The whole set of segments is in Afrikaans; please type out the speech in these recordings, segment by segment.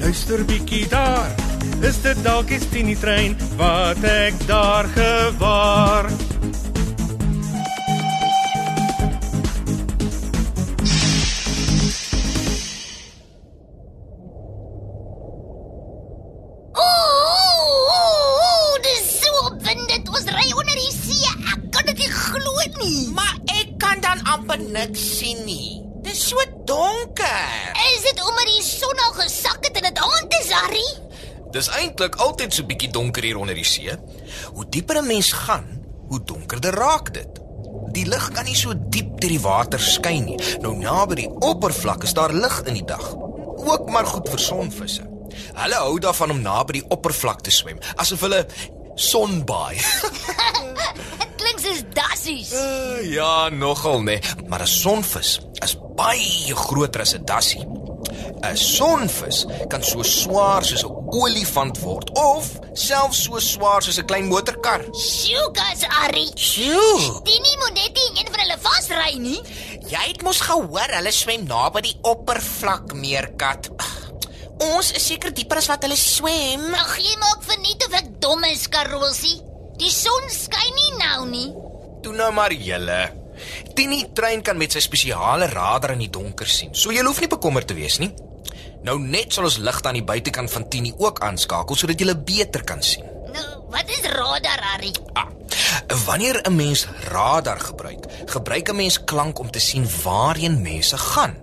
luister bietjie daar. Is dit dalk die Tini trein wat ek daar gewaar? Die niks sien nie. Dis so donker. Is dit omdat die son al gesak Harry? Dis eintlik altyd so bietjie donker hier onder die see. Hoe dieper 'n mens gaan, hoe donkerder raak dit. Die lig kan nie so diep deur die water skyn nie. Nou naby die oppervlak is daar lig in die dag. Ook maar goed vir sonvisse. Hulle hou daarvan om naby die oppervlak te swem, asof hulle sonbaai. Klink soos dassies. Uh, ja, nogal nee, maar 'n sonvis is baie groter as 'n dassie. 'n Sonvis kan so swaar soos 'n olifant word of selfs so swaar soos 'n klein motorkar. Sjoekas, Harry. Sjoe. Tini moet net nie een van hulle vasry nie. Jy het mos gehoor hulle swem naby die oppervlak meerkat. Ons is seker dieper as wat hulle swem. Ag, jy maak verniet of ek dom is, Karosie. Die son skyn nie nou nie. Toe nou maar julle. Tini trein kan met sy spesiale radar in die donker sien. So jy hoef nie bekommerd te wees nie. Nou net sal ons ligte aan die buitekant van Tini ook aanskakel sodat jy beter kan sien. Nou, wat is radar, Harry? Ah, wanneer 'n mens radar gebruik, gebruik 'n mens klank om te sien waarheen mense gaan.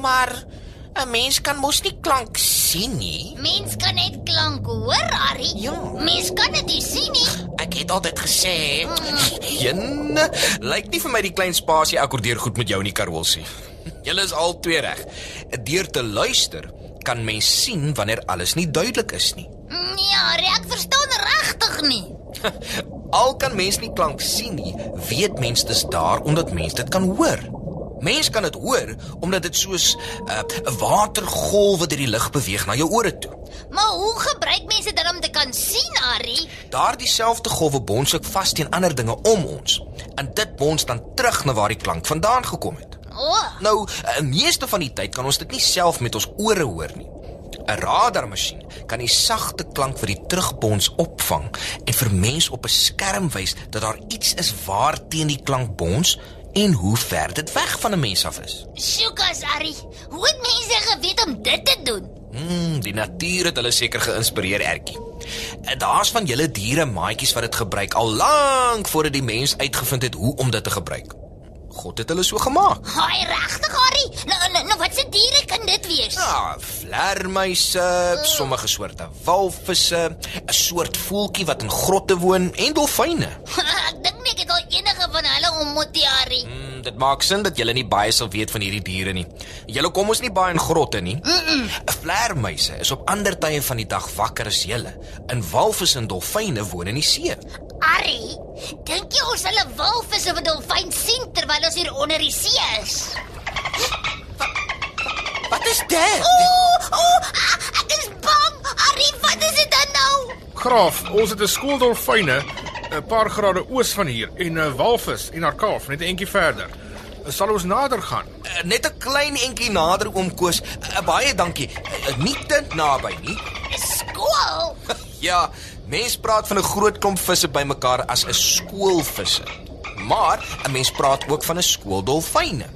Maar 'n mens kan mos nie klank sien nie. Mens kan net klank hoor, Harry. Ja. Mens kan dit nie sien nie. Ek het altyd gesê, Een lyk nie vir my die klein spasie akkordeer goed met jou nie, Karolsie. Julle is al twee reg. Deur te luister kan mens sien wanneer alles nie duidelik is nie. Harry, ek verstaan regtig nie. Al kan mens nie klank sien nie, weet mens dis daar omdat mens dit kan hoor. Mens kan dit hoor omdat dit soos 'n uh, watergolf wat deur die lug beweeg na jou ore toe. Maar hoe gebruik mense dit om te kan sien, Harry? Daardie selfde golwe bons ook vas teen ander dinge om ons. En dit bons dan terug na waar die klank vandaan gekom het. Oh, Nou, 'n meeste van die tyd kan ons dit nie self met ons ore hoor nie. 'n Radarmasjien kan die sagte klank vir die terugbons opvang en vir mens op 'n skerm wys dat daar iets is waar teen die klank bons en hoe ver dit weg van 'n mens af is. sjoekas, Harry. Hoe het mense geweet om dit te doen? Hmm, die natuur het hulle seker geïnspireer, Ertjie. En Daar's van julle diere maatjies wat dit gebruik al lank voordat die mens uitgevind het hoe om dit te gebruik. God het hulle so gemaak. Haai, regtig, Harry? Nou, nou, nou wat se diere kan dit wees? Ja, vlermuise, sommige soorte walvisse, 'n soort voeltjie wat in grotte woon en dolfyne. ek dink nie ek het al enige van hulle ontmoet, Harry. Hmm, dit maak sin dat julle nie baie sal weet van hierdie diere nie. Julle kom ons nie baie in grotte nie. Mm -mm. Vlermuise is op ander tye van die dag wakker as julle. En walvisse en dolfyne woon in die see. Harry, dink jy ons sal 'n walvis of 'n dolfyn sien terwyl ons hier onder die see is? "Wat is dit?" Ooh, ooh, ek is bang. Harry, wat is dit dan nou? Graaf, ons het 'n skool dolfyne 'n paar grade oos van hier en 'n walvis en haar kalf net 'n entjie verder. Sal ons nader gaan? Uh, net 'n klein entjie nader oom Koos. Uh, baie dankie. Uh, nie te naby nie. Skool. Ja, mense praat van 'n groot klomp visse bymekaar as 'n skoolvisse. Maar 'n mens praat ook van 'n skool dolfyne.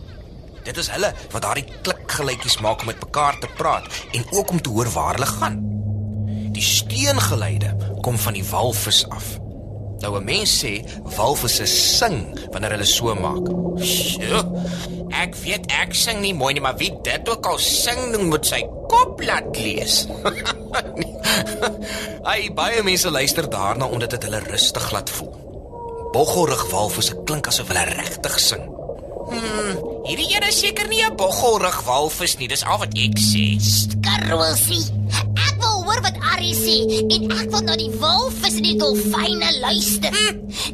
Dit is hulle wat daardie klikgeluitjies maak om met mekaar te praat en ook om te hoor waar hulle gaan. Die steungeluide kom van die walvis af. Nou 'n mens sê walvisse sing wanneer hulle so maak. Sjoe. Ek weet ek sing nie mooi nie, maar wie dit ook al sing, noem moet sy kop laat lees. Ai baie mense luister daarna omdat dit hulle rustig laat voel. Boggelrug walvisse klink asof hulle regtig sing. Hierdie een is seker nie 'n boggelrug walvis nie, dis al wat ek sê. Karosie. Ari sê en ek wil na die walvis en die dolfyne luister.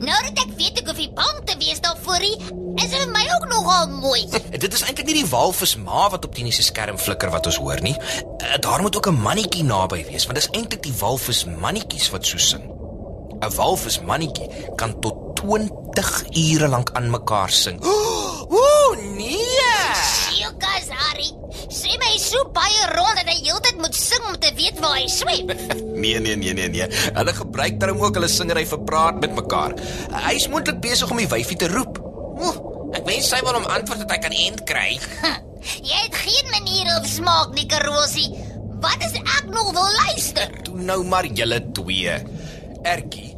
Nou dat ek weet ek hoef nie bang te wees daarvoor nie, is dit vir my ook nogal mooi. Dit is eintlik nie die walvis ma wat op Tini se skerm flikker wat ons hoor nie. Eh, Daar moet ook 'n mannetjie naby wees, want dis eintlik die walvis mannetjies wat so sing. 'n Walvis mannetjie kan tot 20 ure lank aan mekaar sing. Ooh, nee. So baie rond dat hy heeltyd moet sing om te weet waar hy swem. Nee nee nee nee nee. Hulle gebruik daarom ook hulle singery vir praat met mekaar. Hy is moontlik besig om die wyfie te roep. Oeh, ek wens sy wil hom antwoord dat hy kan end kry. Jy het geen manier of smaak nie, Karosie. Wat is ek nog wil luister? Toe nou maar julle twee. Ertjie.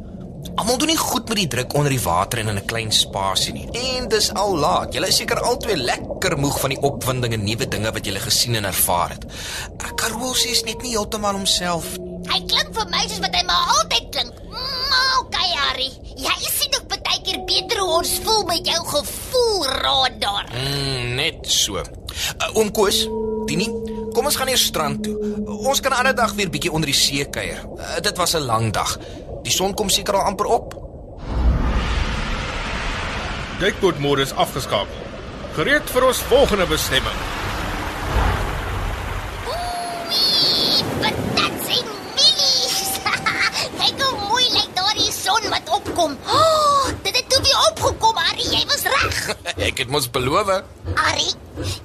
Almal doen nie goed met die druk onder die water en in 'n klein spasie nie. En dis al laat. Julle is seker albei lekker moeg van die opwinding en nuwe dinge wat julle gesien en ervaar het. Karosie is net nie heeltemal homself nie. Hy klink vir my soos wat hy maar altyd klink. Maar okay, Harry. Jy sien ook baie keer beter hoe ons voel met jou gevoelradar. Mm, net so. Uh, oom Koos, Tini, kom ons gaan eers strand toe. Ons kan 'n ander dag weer bietjie onder die see kuier. Uh, dit was 'n lang dag. Die son kom seker al amper op. Duikbootmodus is afgeskakel. Gereed vir ons volgende bestemming. Oei, wat dit sien mielies. Kyk hoe mooi lyk daardie son wat opkom. Oh, dit het toe weer opgekom, Harry. Jy was reg. Ek het mos beloof. Harry,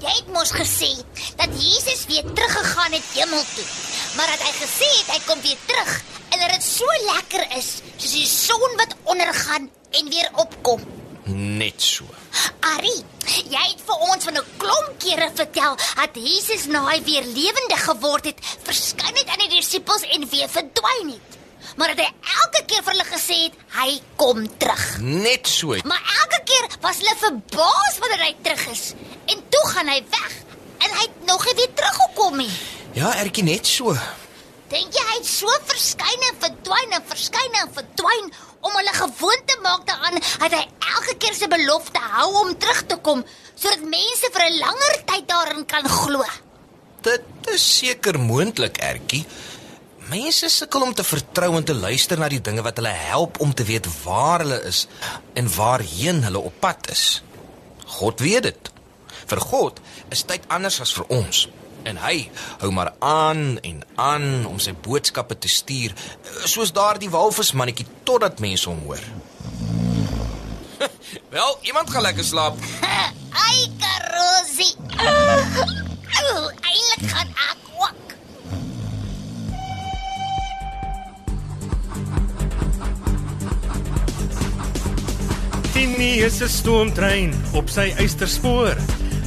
jy het mos gesê dat Jesus weer teruggegaan het hemel toe. Maar dat hy gesê het hy kom weer terug dat dit so lekker is soos die son wat ondergaan en weer opkom. Net so. Ari, jy het vir ons van 'n klomp kere vertel dat Jesus na hy weer lewendig geword het, verskyn het aan die disippels en weer verdwyn het. Maar dat hy elke keer vir hulle gesê het hy kom terug. Net so. Maar elke keer was hulle verbaas wanneer hy terug is. En toe gaan hy weg en hy het nog nie weer teruggekom nie. Ja, Ertjie net so. Dink jy hy het so verskyn en verdwyn om hulle gewoond te maak daaraan hy elke keer sy belofte hou om terug te kom sodat mense vir 'n langer tyd daarin kan glo. Dit is seker moontlik, Ertjie. Mense sukkel om te vertrou en te luister na die dinge wat hulle help om te weet waar hulle is en waarheen hulle op pad is. God weet dit. Vir God is tyd anders as vir ons. En hy hou maar aan en aan om sy boodskappe te stuur, soos daardie walvismannetjie totdat mense hom hoor. Wel, iemand gaan lekker slaap. Ai Karosi. Eilik gaan ek ook. Tini is 'n stoomtrein op sy eysterspoor.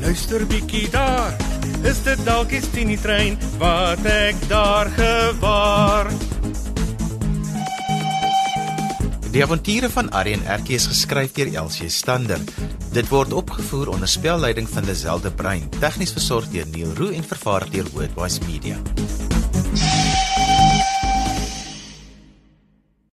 luister bietjie daar. Is dit dalk die Tini trein wat ek daar gewaar? Die avonture van Arrie en Erkie is geskryf deur Elsie Stander. Dit word opgevoer onder spelleiding van Lazelle de Bruin, tegnies versorg deur Neil Roo en vervaar deur Wordwise Media.